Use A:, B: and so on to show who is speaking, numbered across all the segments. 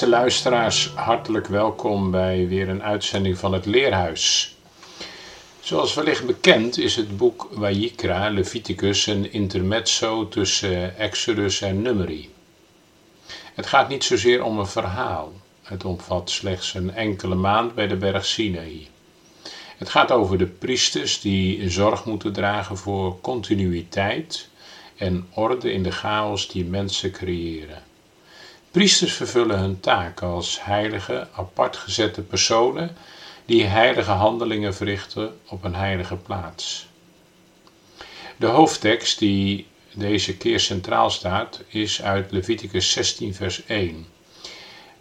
A: Beste luisteraars, hartelijk welkom bij weer een uitzending van het Leerhuis. Zoals wellicht bekend is het boek Wajikra, Leviticus, een intermezzo tussen Exodus en Numeri. Het gaat niet zozeer om een verhaal. Het omvat slechts een enkele maand bij de berg Sinaï. Het gaat over de priesters die zorg moeten dragen voor continuïteit en orde in de chaos die mensen creëren. Priesters vervullen hun taak als heilige, apart gezette personen die heilige handelingen verrichten op een heilige plaats. De hoofdtekst die deze keer centraal staat is uit Leviticus 16, vers 1.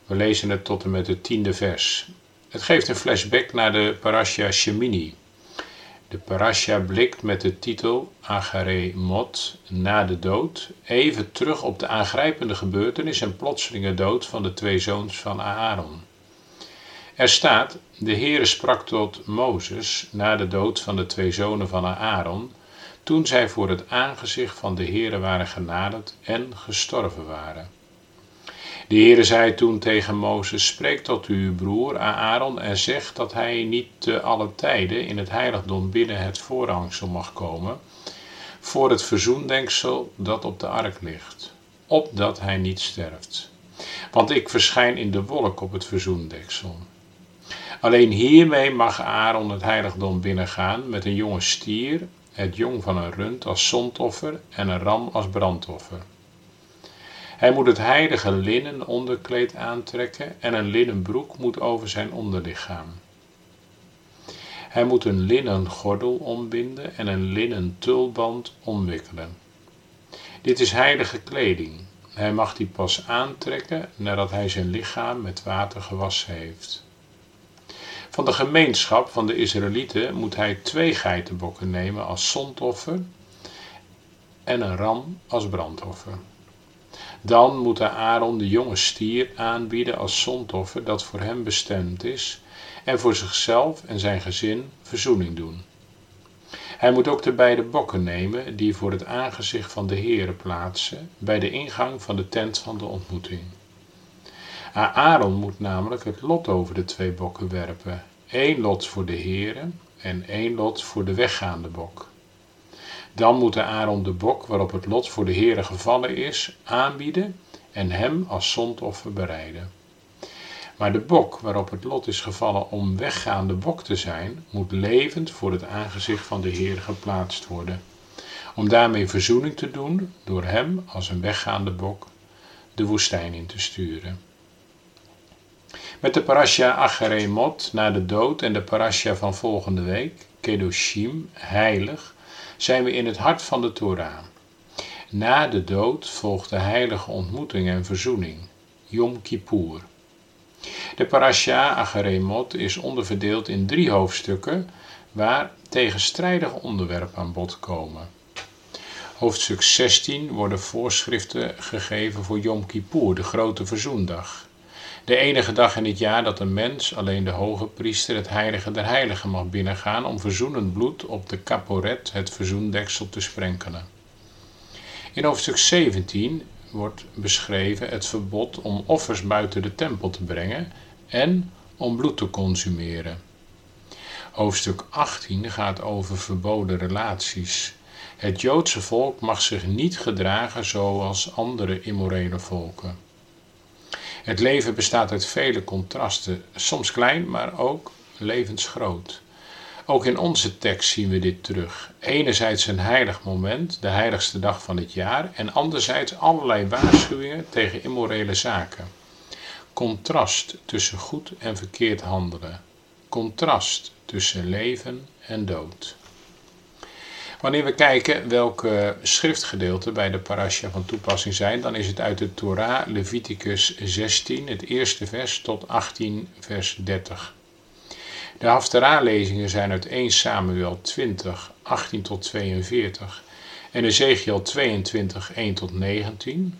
A: We lezen het tot en met het tiende vers. Het geeft een flashback naar de parasha Shemini. De parasha blikt met de titel Agare Mot na de dood even terug op de aangrijpende gebeurtenis en plotselinge dood van de twee zoons van Aaron. Er staat, de Heere sprak tot Mozes na de dood van de twee zonen van Aaron, toen zij voor het aangezicht van de Heere waren genaderd en gestorven waren. De Heere zei toen tegen Mozes, spreek tot uw broer Aaron en zeg dat hij niet te alle tijden in het heiligdom binnen het voorhangsel mag komen, voor het verzoendenksel dat op de ark ligt, opdat hij niet sterft. Want ik verschijn in de wolk op het verzoendeksel. Alleen hiermee mag Aaron het heiligdom binnengaan met een jonge stier, het jong van een rund als zondoffer en een ram als brandoffer. Hij moet het heilige linnen onderkleed aantrekken en een linnen broek moet over zijn onderlichaam. Hij moet een linnen gordel ombinden en een linnen tulband omwikkelen. Dit is heilige kleding. Hij mag die pas aantrekken nadat hij zijn lichaam met water gewassen heeft. Van de gemeenschap van de Israëlieten moet hij twee geitenbokken nemen als zondoffer en een ram als brandoffer. Dan moet Aaron de jonge stier aanbieden als zondoffer dat voor hem bestemd is en voor zichzelf en zijn gezin verzoening doen. Hij moet ook de beide bokken nemen die voor het aangezicht van de Heere plaatsen bij de ingang van de tent van de ontmoeting. Aaron moet namelijk het lot over de twee bokken werpen, één lot voor de Heere en één lot voor de weggaande bok. Dan moet Aaron de bok waarop het lot voor de Heere gevallen is, aanbieden en hem als zondoffer bereiden. Maar de bok waarop het lot is gevallen om weggaande bok te zijn, moet levend voor het aangezicht van de Heer geplaatst worden, om daarmee verzoening te doen door hem als een weggaande bok de woestijn in te sturen. Met de parasha Acharemot na de dood en de parasha van volgende week, Kedoshim, heilig, zijn we in het hart van de Torah. Na de dood volgt de heilige ontmoeting en verzoening, Yom Kippur. De parasha Acheremot is onderverdeeld in drie hoofdstukken waar tegenstrijdige onderwerpen aan bod komen. Hoofdstuk 16 worden voorschriften gegeven voor Yom Kippur, de grote verzoendag. De enige dag in het jaar dat een mens, alleen de hoge priester, het heilige der heiligen mag binnengaan om verzoenend bloed op de kaporet, het verzoendeksel, te sprenkelen. In hoofdstuk 17 wordt beschreven het verbod om offers buiten de tempel te brengen en om bloed te consumeren. Hoofdstuk 18 gaat over verboden relaties. Het Joodse volk mag zich niet gedragen zoals andere immorele volken. Het leven bestaat uit vele contrasten, soms klein, maar ook levensgroot. Ook in onze tekst zien we dit terug. Enerzijds een heilig moment, de heiligste dag van het jaar, en anderzijds allerlei waarschuwingen tegen immorele zaken. Contrast tussen goed en verkeerd handelen. Contrast tussen leven en dood. Wanneer we kijken welke schriftgedeelten bij de parasha van toepassing zijn, dan is het uit de Torah Leviticus 16, het eerste vers, tot 18, vers 30. De Haftarah-lezingen zijn uit 1 Samuel 20, 18 tot 42 en Ezekiel 22, 1 tot 19.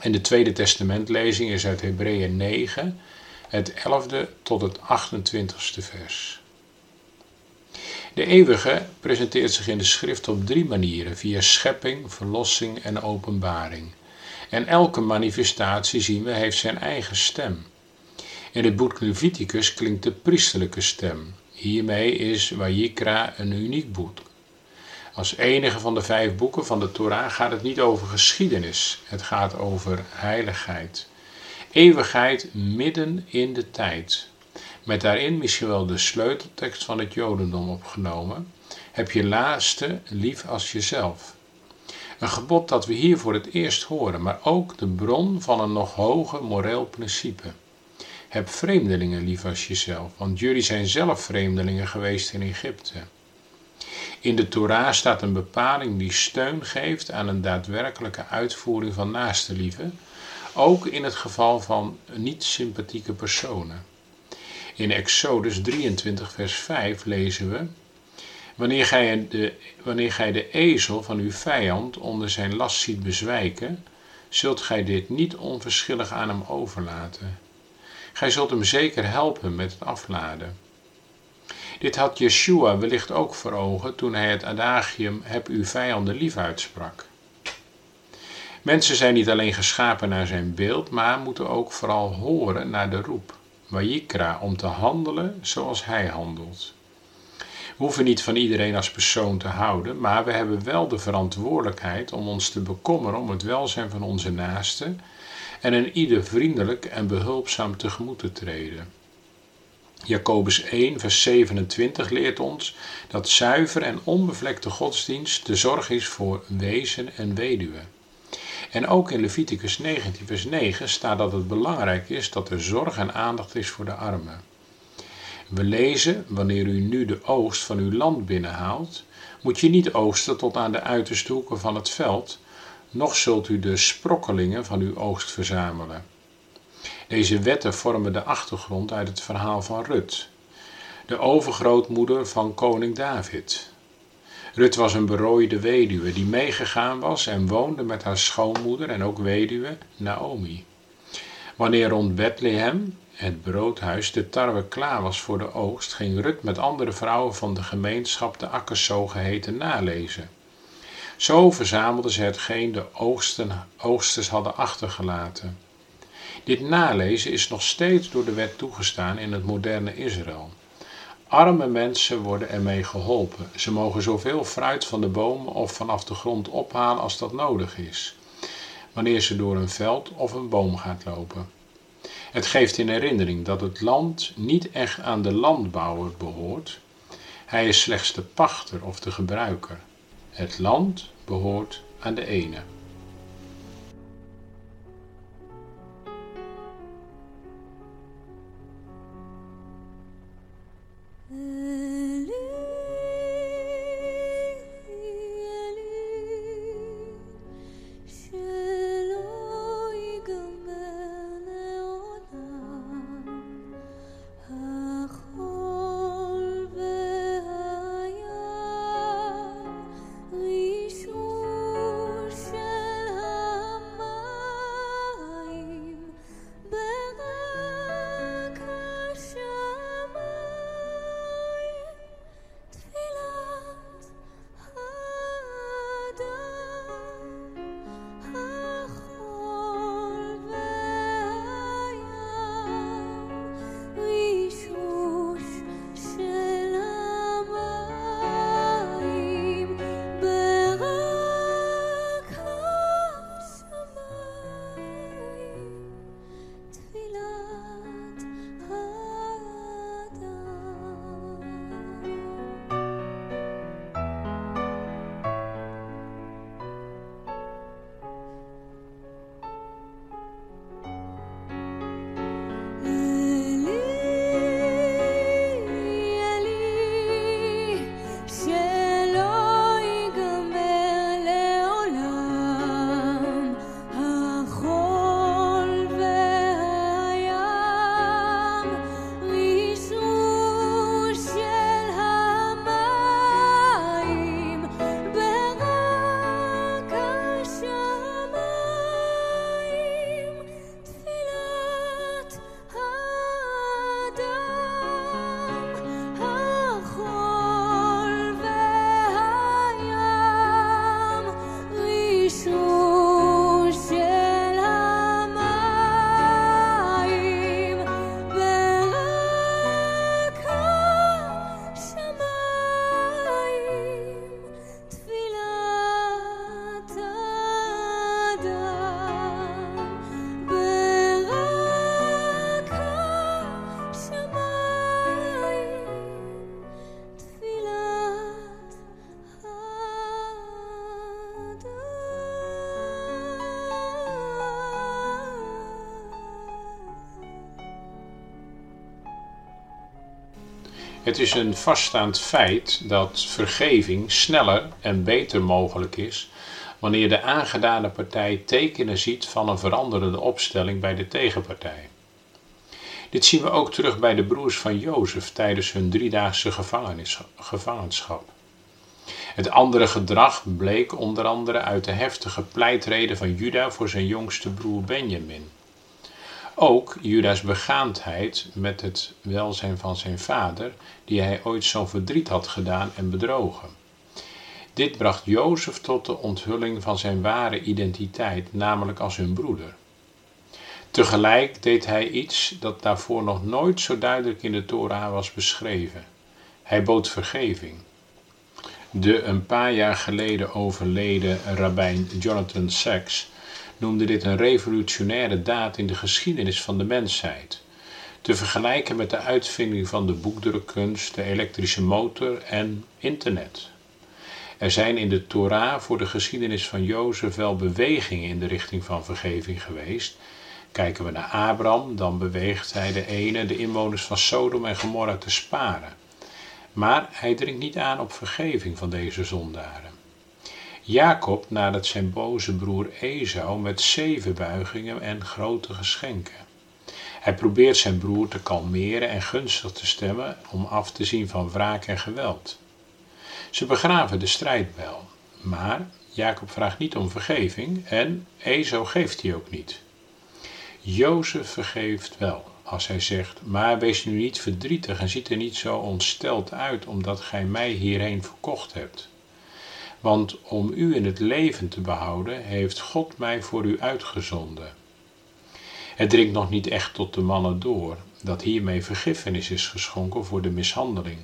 A: En de Tweede Testamentlezing is uit Hebreeën 9, het 11e tot het 28ste vers. De eeuwige presenteert zich in de schrift op drie manieren, via schepping, verlossing en openbaring. En elke manifestatie, zien we, heeft zijn eigen stem. In het boek Leviticus klinkt de priesterlijke stem. Hiermee is Wajikra een uniek boek. Als enige van de vijf boeken van de Torah gaat het niet over geschiedenis, het gaat over heiligheid. Eeuwigheid midden in de tijd. Met daarin misschien wel de sleuteltekst van het Jodendom opgenomen. Heb je laaste lief als jezelf. Een gebod dat we hier voor het eerst horen, maar ook de bron van een nog hoger moreel principe. Heb vreemdelingen lief als jezelf, want jullie zijn zelf vreemdelingen geweest in Egypte. In de Torah staat een bepaling die steun geeft aan een daadwerkelijke uitvoering van naaste liefde, ook in het geval van niet-sympathieke personen. In Exodus 23, vers 5 lezen we: wanneer gij, de, wanneer gij de ezel van uw vijand onder zijn last ziet bezwijken, zult gij dit niet onverschillig aan hem overlaten. Gij zult hem zeker helpen met het afladen. Dit had Yeshua wellicht ook voor ogen toen hij het adagium heb uw vijanden lief uitsprak. Mensen zijn niet alleen geschapen naar zijn beeld, maar moeten ook vooral horen naar de roep, Om te handelen zoals hij handelt. We hoeven niet van iedereen als persoon te houden, maar we hebben wel de verantwoordelijkheid om ons te bekommeren om het welzijn van onze naasten en een ieder vriendelijk en behulpzaam tegemoet te treden. Jacobus 1, vers 27 leert ons dat zuiver en onbevlekte godsdienst de zorg is voor wezen en weduwe. En ook in Leviticus 19, vers 9 staat dat het belangrijk is dat er zorg en aandacht is voor de armen. We lezen, wanneer u nu de oogst van uw land binnenhaalt, moet je niet oogsten tot aan de uiterste hoeken van het veld, nog zult u de sprokkelingen van uw oogst verzamelen. Deze wetten vormen de achtergrond uit het verhaal van Rut, de overgrootmoeder van koning David. Rut was een berooide weduwe die meegegaan was en woonde met haar schoonmoeder en ook weduwe Naomi. Wanneer rond Bethlehem, het broodhuis, de tarwe klaar was voor de oogst, ging Rut met andere vrouwen van de gemeenschap de akkers zogeheten nalezen. Zo verzamelden ze hetgeen de oogsten, oogsters hadden achtergelaten. Dit nalezen is nog steeds door de wet toegestaan in het moderne Israël. Arme mensen worden ermee geholpen. Ze mogen zoveel fruit van de bomen of vanaf de grond ophalen als dat nodig is, wanneer ze door een veld of een boom gaat lopen. Het geeft in herinnering dat het land niet echt aan de landbouwer behoort. Hij is slechts de pachter of de gebruiker. Het land behoort aan de ene. Het is een vaststaand feit dat vergeving sneller en beter mogelijk is wanneer de aangedane partij tekenen ziet van een veranderende opstelling bij de tegenpartij. Dit zien we ook terug bij de broers van Jozef tijdens hun driedaagse gevangenschap. Het andere gedrag bleek onder andere uit de heftige pleitreden van Juda voor zijn jongste broer Benjamin. Ook Judas begaandheid met het welzijn van zijn vader, die hij ooit zo'n verdriet had gedaan en bedrogen. Dit bracht Jozef tot de onthulling van zijn ware identiteit, namelijk als hun broeder. Tegelijk deed hij iets dat daarvoor nog nooit zo duidelijk in de Torah was beschreven. Hij bood vergeving. De een paar jaar geleden overleden rabbijn Jonathan Sachs noemde dit een revolutionaire daad in de geschiedenis van de mensheid. Te vergelijken met de uitvinding van de boekdrukkunst, de elektrische motor en internet. Er zijn in de Torah voor de geschiedenis van Jozef wel bewegingen in de richting van vergeving geweest. Kijken we naar Abraham, dan beweegt hij de ene de inwoners van Sodom en Gomorra te sparen. Maar hij dringt niet aan op vergeving van deze zondaren. Jacob nadert zijn boze broer Esau met zeven buigingen en grote geschenken. Hij probeert zijn broer te kalmeren en gunstig te stemmen om af te zien van wraak en geweld. Ze begraven de strijdbel, maar Jacob vraagt niet om vergeving en Esau geeft die ook niet. Jozef vergeeft wel, als hij zegt, maar wees nu niet verdrietig en ziet er niet zo ontsteld uit omdat gij mij hierheen verkocht hebt. Want om u in het leven te behouden, heeft God mij voor u uitgezonden. Het dringt nog niet echt tot de mannen door dat hiermee vergiffenis is geschonken voor de mishandeling.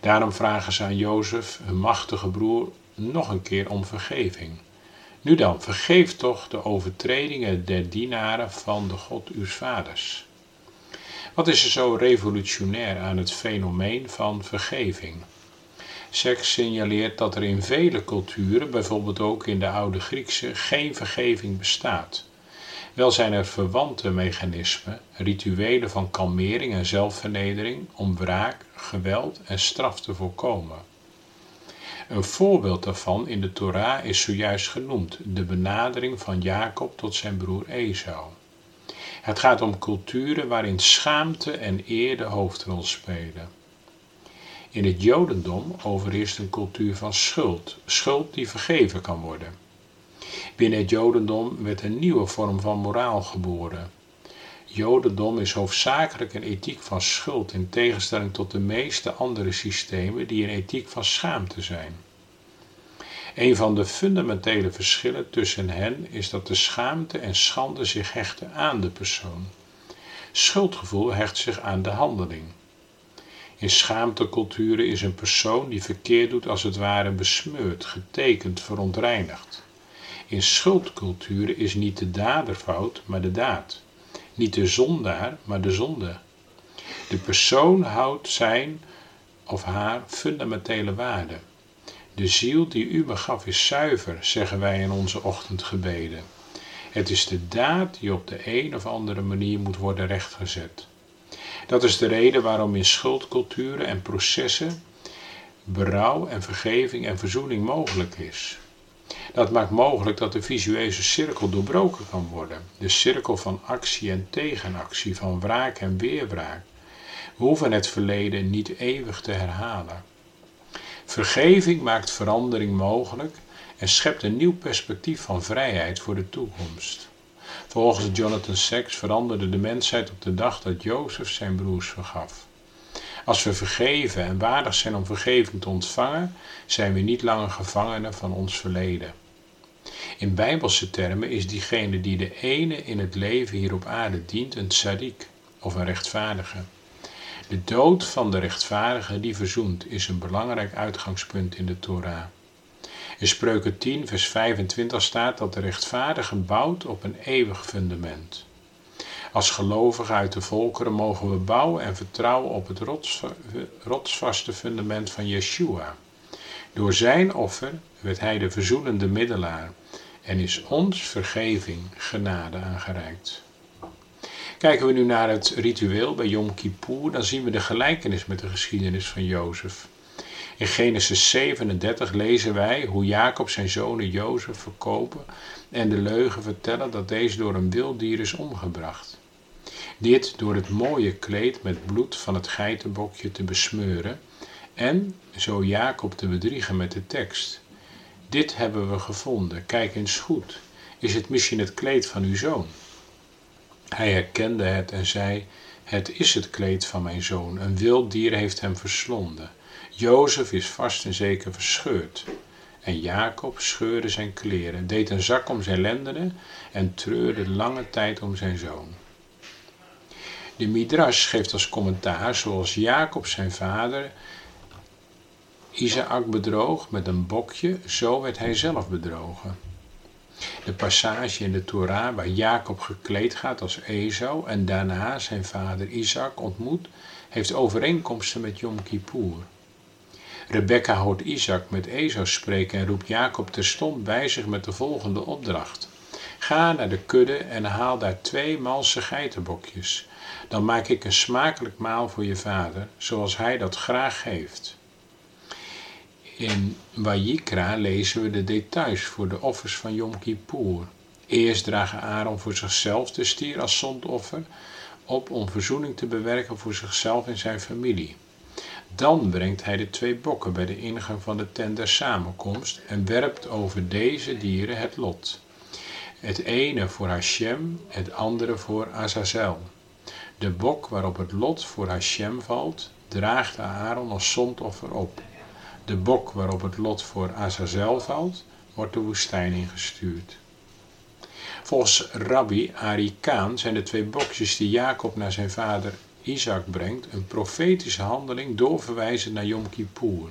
A: Daarom vragen ze aan Jozef, hun machtige broer, nog een keer om vergeving. Nu dan, vergeef toch de overtredingen der dienaren van de God uws vaders. Wat is er zo revolutionair aan het fenomeen van vergeving? Seks signaleert dat er in vele culturen, bijvoorbeeld ook in de oude Griekse, geen vergeving bestaat. Wel zijn er verwante mechanismen, rituelen van kalmering en zelfvernedering om wraak, geweld en straf te voorkomen. Een voorbeeld daarvan in de Torah is zojuist genoemd, de benadering van Jacob tot zijn broer Esau. Het gaat om culturen waarin schaamte en eer de hoofdrol spelen. In het Jodendom overheerst een cultuur van schuld, schuld die vergeven kan worden. Binnen het Jodendom werd een nieuwe vorm van moraal geboren. Jodendom is hoofdzakelijk een ethiek van schuld in tegenstelling tot de meeste andere systemen die een ethiek van schaamte zijn. Een van de fundamentele verschillen tussen hen is dat de schaamte en schande zich hechten aan de persoon. Schuldgevoel hecht zich aan de handeling. In schaamteculturen is een persoon die verkeerd doet als het ware besmeurd, getekend, verontreinigd. In schuldculturen is niet de dader fout, maar de daad. Niet de zondaar, maar de zonde. De persoon houdt zijn of haar fundamentele waarde. De ziel die u me gaf is zuiver, zeggen wij in onze ochtendgebeden. Het is de daad die op de een of andere manier moet worden rechtgezet. Dat is de reden waarom in schuldculturen en processen berouw en vergeving en verzoening mogelijk is. Dat maakt mogelijk dat de visuele cirkel doorbroken kan worden. De cirkel van actie en tegenactie, van wraak en weerwraak. We hoeven het verleden niet eeuwig te herhalen. Vergeving maakt verandering mogelijk en schept een nieuw perspectief van vrijheid voor de toekomst. Volgens Jonathan Sacks veranderde de mensheid op de dag dat Jozef zijn broers vergaf. Als we vergeven en waardig zijn om vergeving te ontvangen, zijn we niet langer gevangenen van ons verleden. In bijbelse termen is diegene die de ene in het leven hier op aarde dient een tzadik of een rechtvaardige. De dood van de rechtvaardige die verzoent is een belangrijk uitgangspunt in de Torah. In Spreuken 10, vers 25 staat dat de rechtvaardige bouwt op een eeuwig fundament. Als gelovigen uit de volkeren mogen we bouwen en vertrouwen op het rotsvaste fundament van Yeshua. Door zijn offer werd hij de verzoenende middelaar en is ons vergeving genade aangereikt. Kijken we nu naar het ritueel bij Yom Kippur, dan zien we de gelijkenis met de geschiedenis van Jozef. In Genesis 37 lezen wij hoe Jacob zijn zonen Jozef verkopen en de leugen vertellen dat deze door een wild dier is omgebracht. Dit door het mooie kleed met bloed van het geitenbokje te besmeuren en zo Jacob te bedriegen met de tekst. Dit hebben we gevonden, kijk eens goed. Is het misschien het kleed van uw zoon? Hij herkende het en zei: Het is het kleed van mijn zoon. Een wild dier heeft hem verslonden. Jozef is vast en zeker verscheurd. En Jacob scheurde zijn kleren, deed een zak om zijn lendenen en treurde lange tijd om zijn zoon. De Midrash geeft als commentaar zoals Jacob zijn vader Isaac bedroog met een bokje, zo werd hij zelf bedrogen. De passage in de Torah waar Jacob gekleed gaat als Esau en daarna zijn vader Isaac ontmoet, heeft overeenkomsten met Yom Kippur. Rebecca hoort Isaac met Esau spreken en roept Jacob terstond bij zich met de volgende opdracht. Ga naar de kudde en haal daar twee malse geitenbokjes. Dan maak ik een smakelijk maal voor je vader, zoals hij dat graag geeft. In Wajikra lezen we de details voor de offers van Yom Kippur. Eerst dragen Aaron voor zichzelf de stier als zondoffer op om verzoening te bewerken voor zichzelf en zijn familie. Dan brengt hij de twee bokken bij de ingang van de tent der samenkomst en werpt over deze dieren het lot. Het ene voor Hashem, het andere voor Azazel. De bok waarop het lot voor Hashem valt, draagt Aaron als zondoffer op. De bok waarop het lot voor Azazel valt, wordt de woestijn ingestuurd. Volgens Rabbi Ari Kaan zijn de twee bokjes die Jacob naar zijn vader Isaac brengt een profetische handeling doorverwijzend naar Yom Kippur.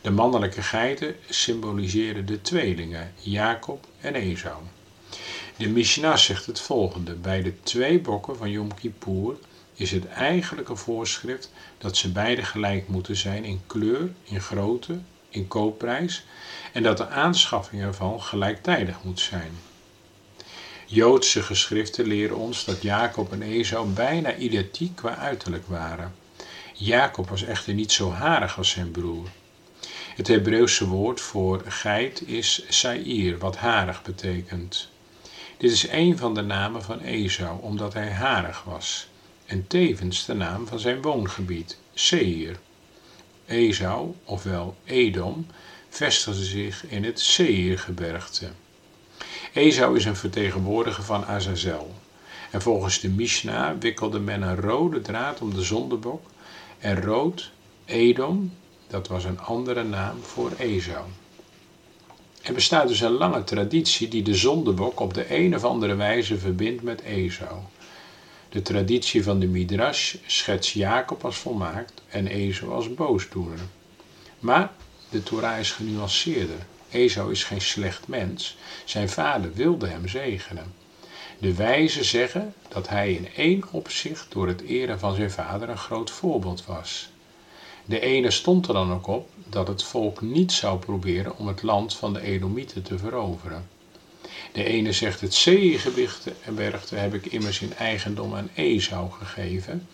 A: De mannelijke geiten symboliseren de tweelingen, Jacob en Esau. De Mishnah zegt het volgende: Bij de twee bokken van Yom Kippur is het eigenlijke voorschrift dat ze beide gelijk moeten zijn in kleur, in grootte, in koopprijs en dat de aanschaffing ervan gelijktijdig moet zijn. Joodse geschriften leren ons dat Jacob en Esau bijna identiek qua uiterlijk waren. Jacob was echter niet zo harig als zijn broer. Het Hebreeuwse woord voor geit is saïr, wat harig betekent. Dit is een van de namen van Esau, omdat hij harig was, en tevens de naam van zijn woongebied, Seir. Esau, ofwel Edom, vestigde zich in het Seirgebergte. Esau is een vertegenwoordiger van Azazel. En volgens de Mishnah wikkelde men een rode draad om de zondebok en rood, Edom, dat was een andere naam voor Esau. Er bestaat dus een lange traditie die de zondebok op de een of andere wijze verbindt met Esau. De traditie van de Midrash schetst Jacob als volmaakt en Esau als boosdoener. Maar de Torah is genuanceerder. Esau is geen slecht mens. Zijn vader wilde hem zegenen. De wijzen zeggen dat hij in één opzicht door het eren van zijn vader een groot voorbeeld was. De ene stond er dan ook op dat het volk niet zou proberen om het land van de Edomieten te veroveren. De ene zegt het bergte heb ik immers in eigendom aan Esau gegeven.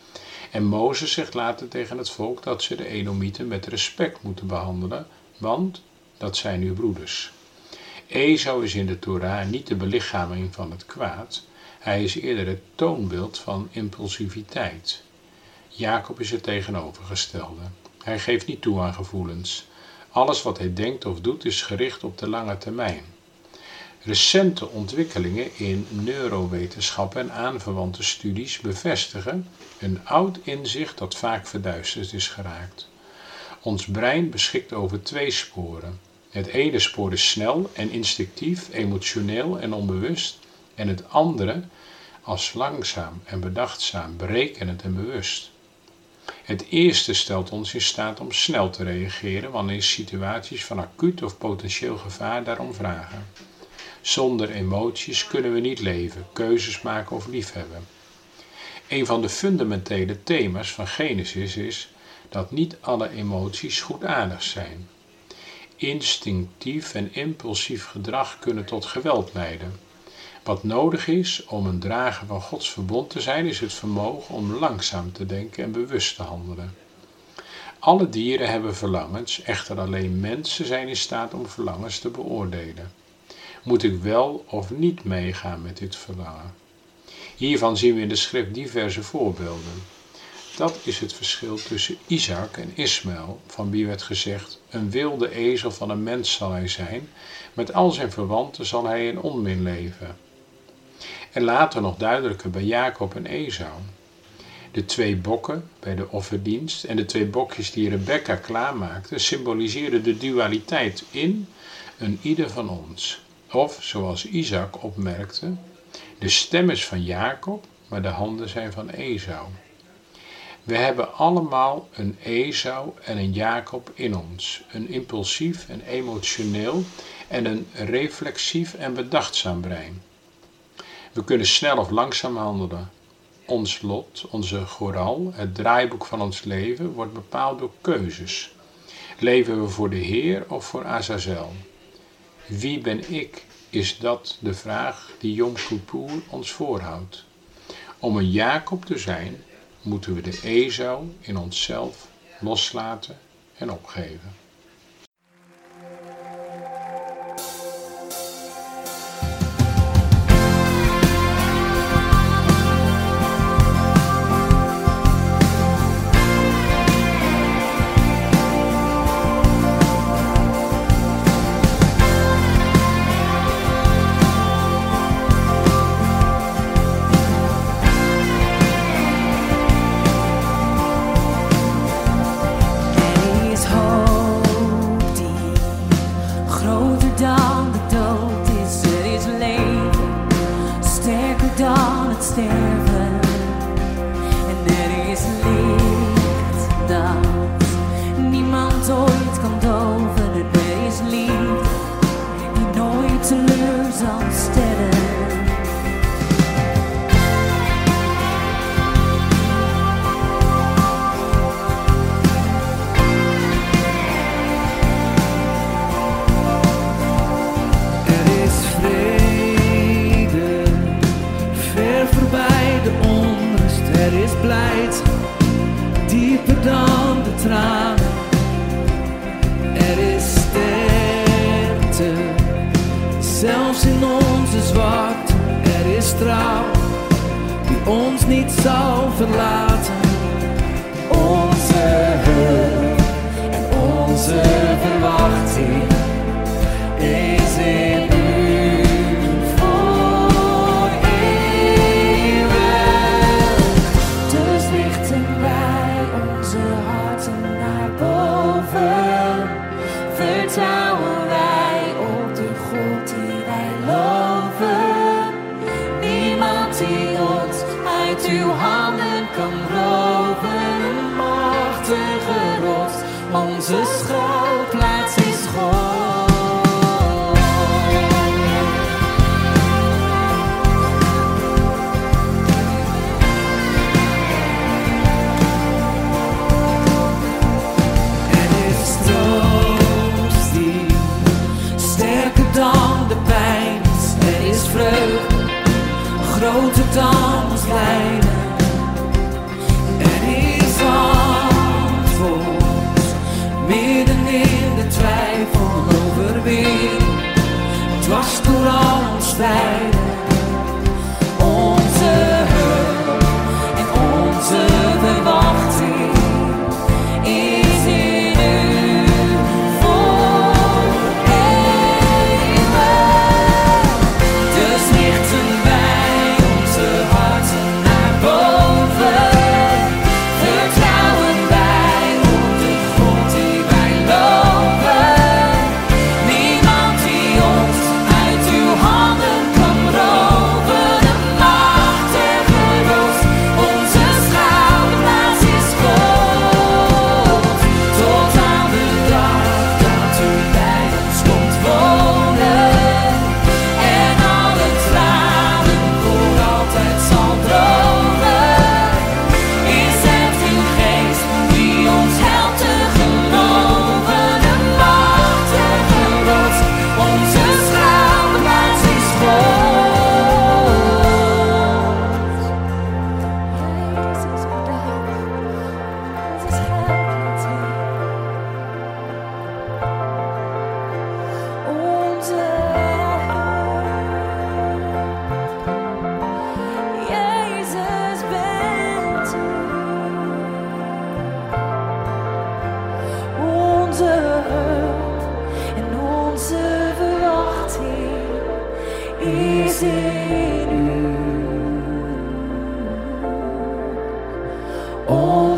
A: En Mozes zegt later tegen het volk dat ze de Edomieten met respect moeten behandelen, want dat zijn uw broeders. Esau is in de Torah niet de belichaming van het kwaad, hij is eerder het toonbeeld van impulsiviteit. Jacob is het tegenovergestelde. Hij geeft niet toe aan gevoelens. Alles wat hij denkt of doet is gericht op de lange termijn. Recente ontwikkelingen in neurowetenschappen en aanverwante studies bevestigen een oud inzicht dat vaak verduisterd is geraakt. Ons brein beschikt over twee sporen. Het ene spoor is snel en instinctief, emotioneel en onbewust, en het andere als langzaam en bedachtzaam, berekenend en bewust. Het eerste stelt ons in staat om snel te reageren wanneer situaties van acuut of potentieel gevaar daarom vragen. Zonder emoties kunnen we niet leven, keuzes maken of liefhebben. Een van de fundamentele thema's van Genesis is dat niet alle emoties goedaardig zijn. Instinctief en impulsief gedrag kunnen tot geweld leiden.
B: Wat nodig is om een drager van Gods verbond te zijn, is het vermogen om langzaam te denken en bewust te handelen. Alle dieren hebben verlangens, echter alleen mensen zijn in staat om verlangens te beoordelen. Moet ik wel of niet meegaan met dit verlangen? Hiervan zien we in de schrift diverse voorbeelden. Dat is het verschil tussen Isaac en Ismaël, van wie werd gezegd: Een wilde ezel van een mens zal hij zijn, met al zijn verwanten zal hij in onmin leven. En later nog duidelijker bij Jacob en Esau. De twee bokken bij de offerdienst en de twee bokjes die Rebecca klaarmaakte symboliseerden de dualiteit in een ieder van ons. Of, zoals Isaac opmerkte, de stem is van Jacob, maar de handen zijn van Esau. We hebben allemaal een Esau en een Jacob in ons. Een impulsief en emotioneel en een reflexief en bedachtzaam brein. We kunnen snel of langzaam handelen. Ons lot, onze goral, het draaiboek van ons leven, wordt bepaald door keuzes. Leven we voor de Heer of voor Azazel? Wie ben ik? Is dat de vraag die Yom Kippur ons voorhoudt. Om een Jacob te zijn, moeten we de Esau in onszelf loslaten en opgeven.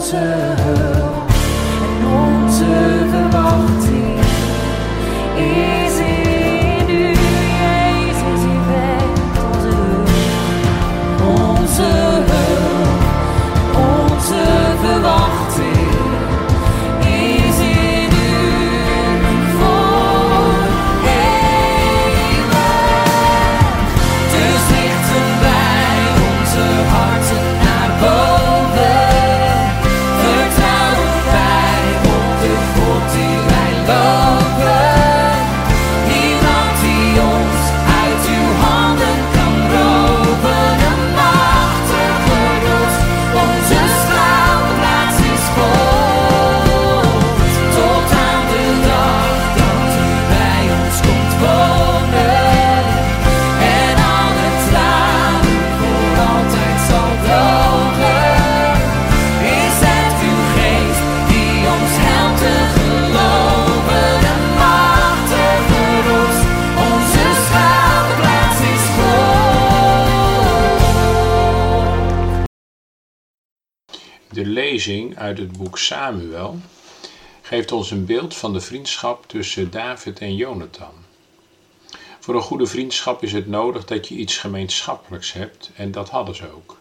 A: De lezing uit het boek Samuel geeft ons een beeld van de vriendschap tussen David en Jonathan. Voor een goede vriendschap is het nodig dat je iets gemeenschappelijks hebt en dat hadden ze ook.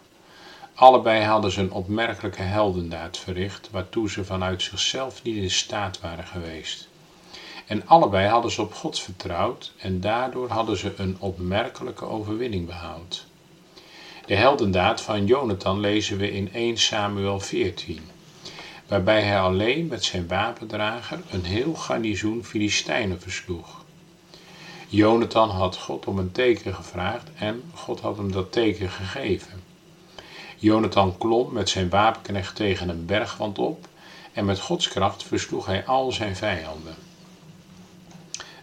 A: Allebei hadden ze een opmerkelijke heldendaad verricht, waartoe ze vanuit zichzelf niet in staat waren geweest. En allebei hadden ze op God vertrouwd en daardoor hadden ze een opmerkelijke overwinning behaald. De heldendaad van Jonathan lezen we in 1 Samuel 14, waarbij hij alleen met zijn wapendrager een heel garnizoen Filistijnen versloeg. Jonathan had God om een teken gevraagd en God had hem dat teken gegeven. Jonathan klom met zijn wapenknecht tegen een bergwand op en met Gods kracht versloeg hij al zijn vijanden.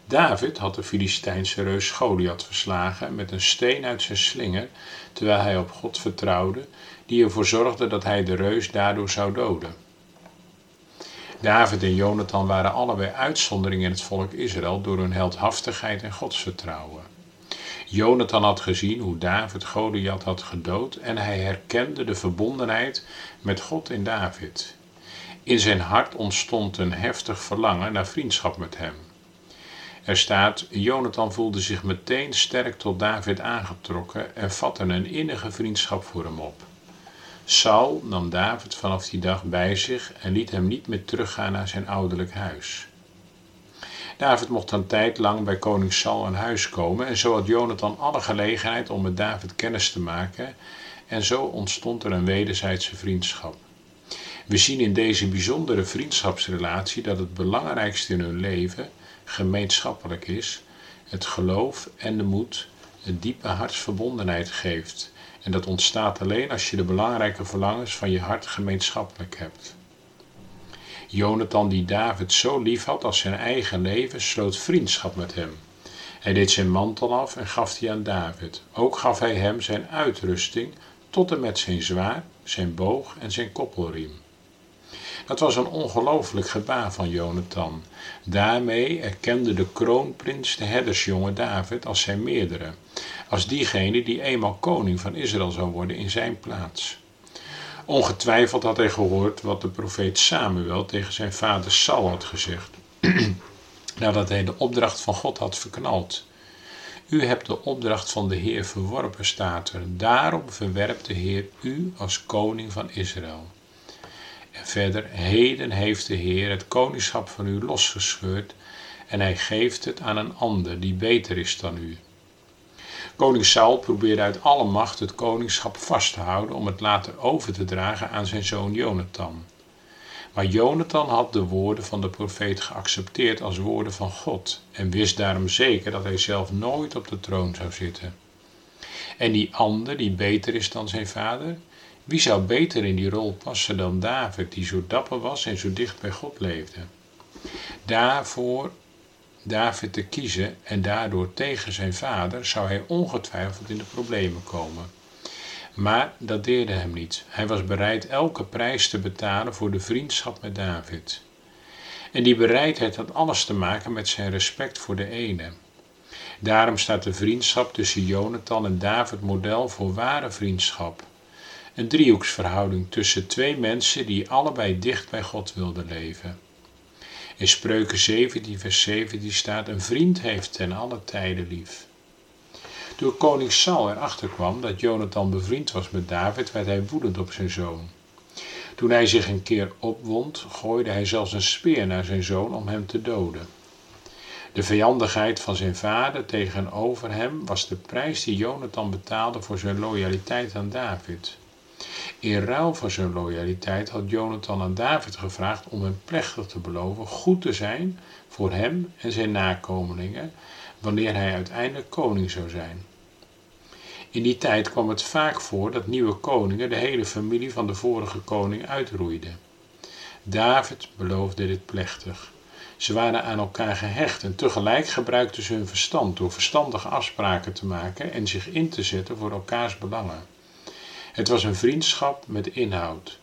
A: David had de Filistijnse reus Goliath verslagen met een steen uit zijn slinger, terwijl hij op God vertrouwde, die ervoor zorgde dat hij de reus daardoor zou doden. David en Jonathan waren allebei uitzonderingen in het volk Israël door hun heldhaftigheid en godsvertrouwen. Jonathan had gezien hoe David Goliath had gedood en hij herkende de verbondenheid met God in David. In zijn hart ontstond een heftig verlangen naar vriendschap met hem. Er staat, Jonathan voelde zich meteen sterk tot David aangetrokken en vatte een innige vriendschap voor hem op. Saul nam David vanaf die dag bij zich en liet hem niet meer teruggaan naar zijn ouderlijk huis. David mocht een tijd lang bij koning Saul aan huis komen en zo had Jonathan alle gelegenheid om met David kennis te maken en zo ontstond er een wederzijdse vriendschap. We zien in deze bijzondere vriendschapsrelatie dat het belangrijkste in hun leven gemeenschappelijk is, het geloof en de moed een diepe hartsverbondenheid geeft. En dat ontstaat alleen als je de belangrijke verlangens van je hart gemeenschappelijk hebt. Jonathan, die David zo lief had als zijn eigen leven, sloot vriendschap met hem. Hij deed zijn mantel af en gaf die aan David. Ook gaf hij hem zijn uitrusting tot en met zijn zwaard, zijn boog en zijn koppelriem. Dat was een ongelooflijk gebaar van Jonathan. Daarmee erkende de kroonprins de herdersjongen David als zijn meerdere, als diegene die eenmaal koning van Israël zou worden in zijn plaats. Ongetwijfeld had hij gehoord wat de profeet Samuel tegen zijn vader Saul had gezegd, nadat hij de opdracht van God had verknald. U hebt de opdracht van de Heer verworpen, staat er. Daarom verwerpt de Heer u als koning van Israël. En verder, heden heeft de Heer het koningschap van u losgescheurd en hij geeft het aan een ander die beter is dan u. Koning Saul probeerde uit alle macht het koningschap vast te houden om het later over te dragen aan zijn zoon Jonathan. Maar Jonathan had de woorden van de profeet geaccepteerd als woorden van God en wist daarom zeker dat hij zelf nooit op de troon zou zitten. En die ander, die beter is dan zijn vader, wie zou beter in die rol passen dan David, die zo dapper was en zo dicht bij God leefde? Daarvoor David te kiezen en daardoor tegen zijn vader zou hij ongetwijfeld in de problemen komen. Maar dat deerde hem niet. Hij was bereid elke prijs te betalen voor de vriendschap met David. En die bereidheid had alles te maken met zijn respect voor de ene. Daarom staat de vriendschap tussen Jonathan en David model voor ware vriendschap. Een driehoeksverhouding tussen twee mensen die allebei dicht bij God wilden leven. In Spreuken 17, vers 17 staat: Een vriend heeft ten alle tijden lief. Toen koning Saul erachter kwam dat Jonathan bevriend was met David, werd hij woedend op zijn zoon. Toen hij zich een keer opwond, gooide hij zelfs een speer naar zijn zoon om hem te doden. De vijandigheid van zijn vader tegenover hem was de prijs die Jonathan betaalde voor zijn loyaliteit aan David. In ruil voor zijn loyaliteit had Jonathan aan David gevraagd om hem plechtig te beloven goed te zijn voor hem en zijn nakomelingen wanneer hij uiteindelijk koning zou zijn. In die tijd kwam het vaak voor dat nieuwe koningen de hele familie van de vorige koning uitroeiden. David beloofde dit plechtig. Ze waren aan elkaar gehecht en tegelijk gebruikten ze hun verstand door verstandige afspraken te maken en zich in te zetten voor elkaars belangen. Het was een vriendschap met inhoud.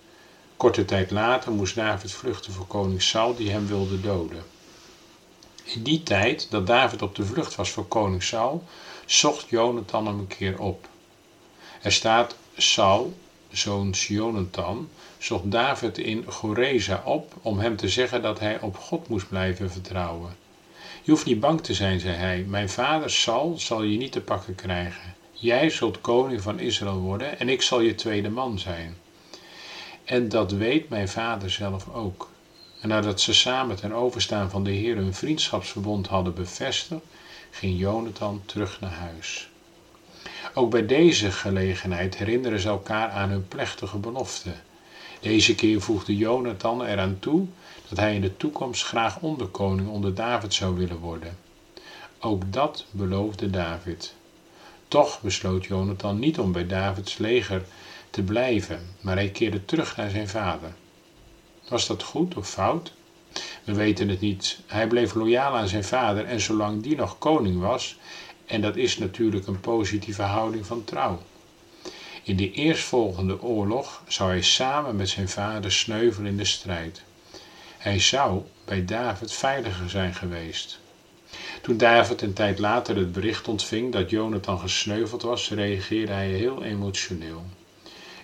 A: Korte tijd later moest David vluchten voor koning Saul die hem wilde doden. In die tijd dat David op de vlucht was voor koning Saul, zocht Jonathan hem een keer op. Er staat Saul, zoons Jonathan, zocht David in Goreza op om hem te zeggen dat hij op God moest blijven vertrouwen. Je hoeft niet bang te zijn, zei hij. Mijn vader Saul zal je niet te pakken krijgen. Jij zult koning van Israël worden en ik zal je tweede man zijn. En dat weet mijn vader zelf ook. En nadat ze samen ten overstaan van de Heer hun vriendschapsverbond hadden bevestigd, ging Jonathan terug naar huis. Ook bij deze gelegenheid herinneren ze elkaar aan hun plechtige belofte. Deze keer voegde Jonathan eraan toe dat hij in de toekomst graag onderkoning onder David zou willen worden. Ook dat beloofde David. Toch besloot Jonathan niet om bij Davids leger te blijven, maar hij keerde terug naar zijn vader. Was dat goed of fout? We weten het niet. Hij bleef loyaal aan zijn vader en zolang die nog koning was, en dat is natuurlijk een positieve houding van trouw. In de eerstvolgende oorlog zou hij samen met zijn vader sneuvelen in de strijd. Hij zou bij David veiliger zijn geweest. Toen David een tijd later het bericht ontving dat Jonathan gesneuveld was, reageerde hij heel emotioneel.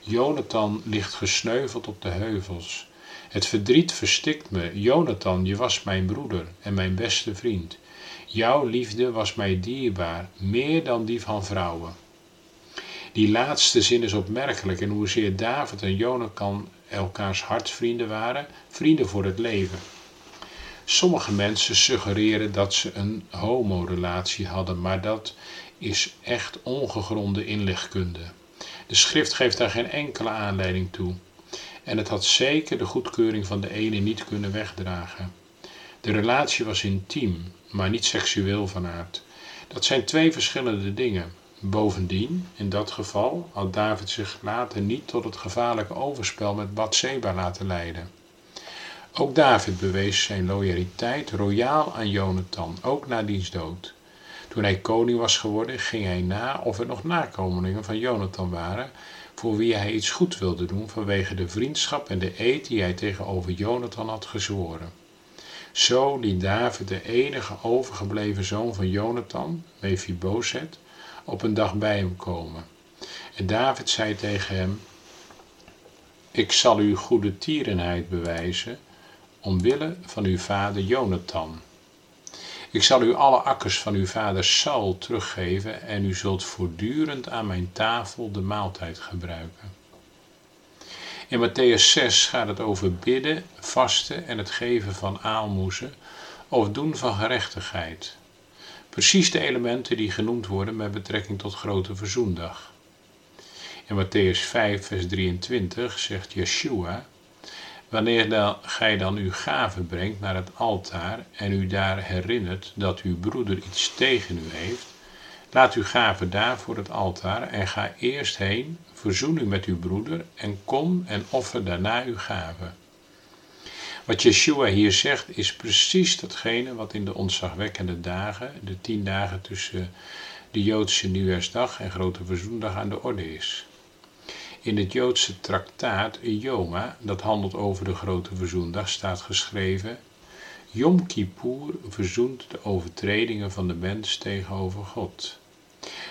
A: Jonathan ligt gesneuveld op de heuvels. Het verdriet verstikt me. Jonathan, je was mijn broeder en mijn beste vriend. Jouw liefde was mij dierbaar, meer dan die van vrouwen. Die laatste zin is opmerkelijk en hoezeer David en Jonathan elkaars hartsvrienden waren, vrienden voor het leven. Sommige mensen suggereren dat ze een homorelatie hadden, maar dat is echt ongegronde inlegkunde. De schrift geeft daar geen enkele aanleiding toe. En het had zeker de goedkeuring van de ene niet kunnen wegdragen. De relatie was intiem, maar niet seksueel van aard. Dat zijn twee verschillende dingen. Bovendien, in dat geval, had David zich later niet tot het gevaarlijke overspel met Bathseba laten leiden. Ook David bewees zijn loyaliteit royaal aan Jonathan, ook na diens dood. Toen hij koning was geworden, ging hij na of er nog nakomelingen van Jonathan waren, voor wie hij iets goed wilde doen vanwege de vriendschap en de eed die hij tegenover Jonathan had gezworen. Zo liet David de enige overgebleven zoon van Jonathan, Mephibosheth, op een dag bij hem komen. En David zei tegen hem: Ik zal u goede tierenheid bewijzen, omwille van uw vader Jonathan. Ik zal u alle akkers van uw vader Saul teruggeven en u zult voortdurend aan mijn tafel de maaltijd gebruiken. In Matthäus 6 gaat het over bidden, vasten en het geven van aalmoezen of doen van gerechtigheid. Precies de elementen die genoemd worden met betrekking tot Grote Verzoendag. In Matthäus 5, vers 23 zegt Yeshua: Wanneer dan, gij dan uw gave brengt naar het altaar en u daar herinnert dat uw broeder iets tegen u heeft, laat uw gave daar voor het altaar en ga eerst heen, verzoen u met uw broeder en kom en offer daarna uw gave. Wat Yeshua hier zegt is precies datgene wat in de ontzagwekkende dagen, de tien dagen tussen de Joodse nieuwjaarsdag en Grote Verzoendag aan de orde is. In het Joodse traktaat Yoma, dat handelt over de Grote Verzoendag, staat geschreven: Yom Kippur verzoent de overtredingen van de mens tegenover God.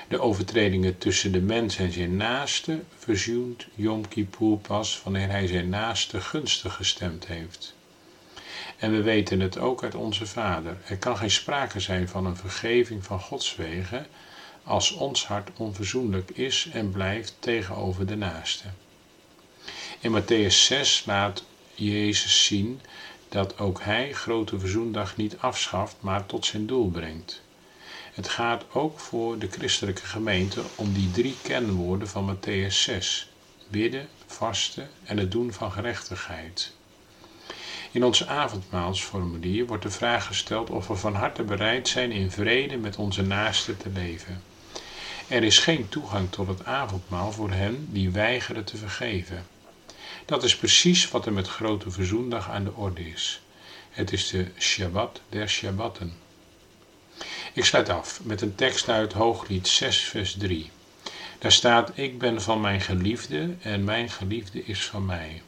A: de overtredingen tussen de mens en zijn naaste verzoent Yom Kippur pas wanneer hij zijn naaste gunstig gestemd heeft. En we weten het ook uit onze Vader. Er kan geen sprake zijn van een vergeving van Gods wegen als ons hart onverzoenlijk is en blijft tegenover de naaste. In Matthäus 6 laat Jezus zien dat ook hij grote verzoendag niet afschaft, maar tot zijn doel brengt. Het gaat ook voor de christelijke gemeente om die drie kenwoorden van Matthäus 6: bidden, vasten en het doen van gerechtigheid. In ons avondmaalsformulier wordt de vraag gesteld of we van harte bereid zijn in vrede met onze naasten te leven. Er is geen toegang tot het avondmaal voor hen die weigeren te vergeven. Dat is precies wat er met Grote Verzoendag aan de orde is. Het is de Shabbat der Shabbatten. Ik sluit af met een tekst uit Hooglied 6, vers 3. Daar staat: Ik ben van mijn geliefde en mijn geliefde is van mij.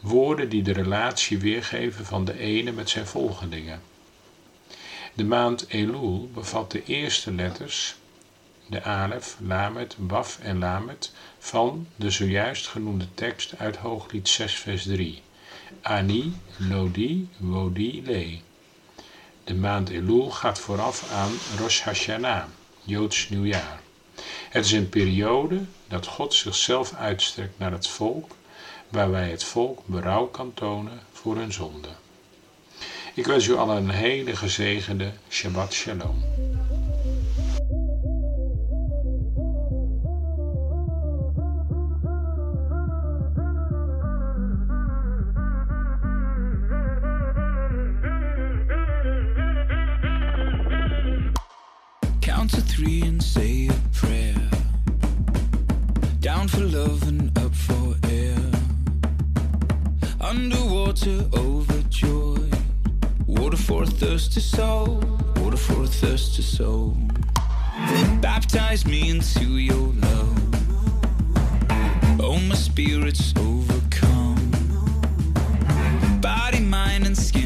A: Woorden die de relatie weergeven van de ene met zijn volgelingen. De maand Elul bevat de eerste letters, de Alef, Lamet, Waf en Lamet, van de zojuist genoemde tekst uit Hooglied 6, vers 3. Ani, Lodi, Wodi, Le. De maand Elul gaat vooraf aan Rosh Hashanah, Joods nieuwjaar. Het is een periode dat God zichzelf uitstrekt naar het volk, waarbij het volk berouw kan tonen voor hun zonde. Ik wens u allen een hele gezegende Shabbat Shalom.
C: Say a prayer. Down for love and up for air. Underwater, overjoyed. Water for a thirsty soul. Water for a thirsty soul. Me into your love. Oh, my spirit's overcome. Body, mind, and skin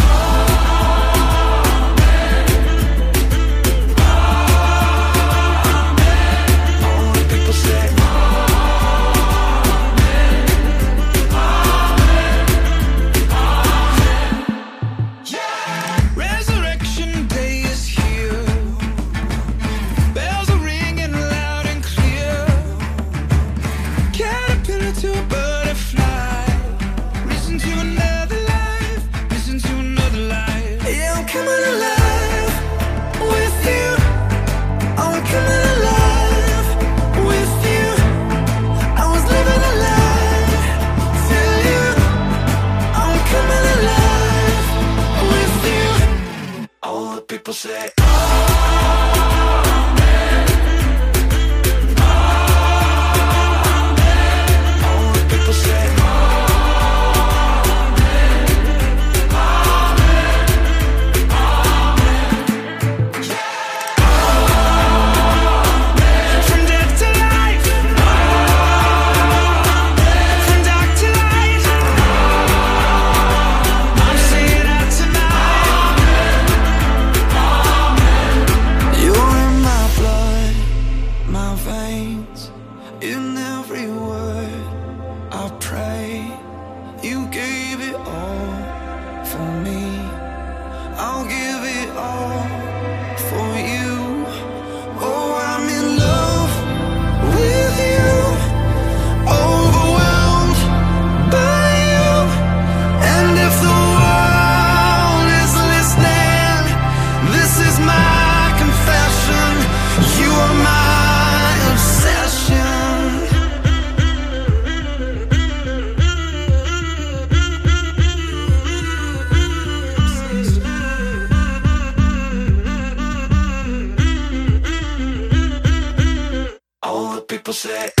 C: bullshit.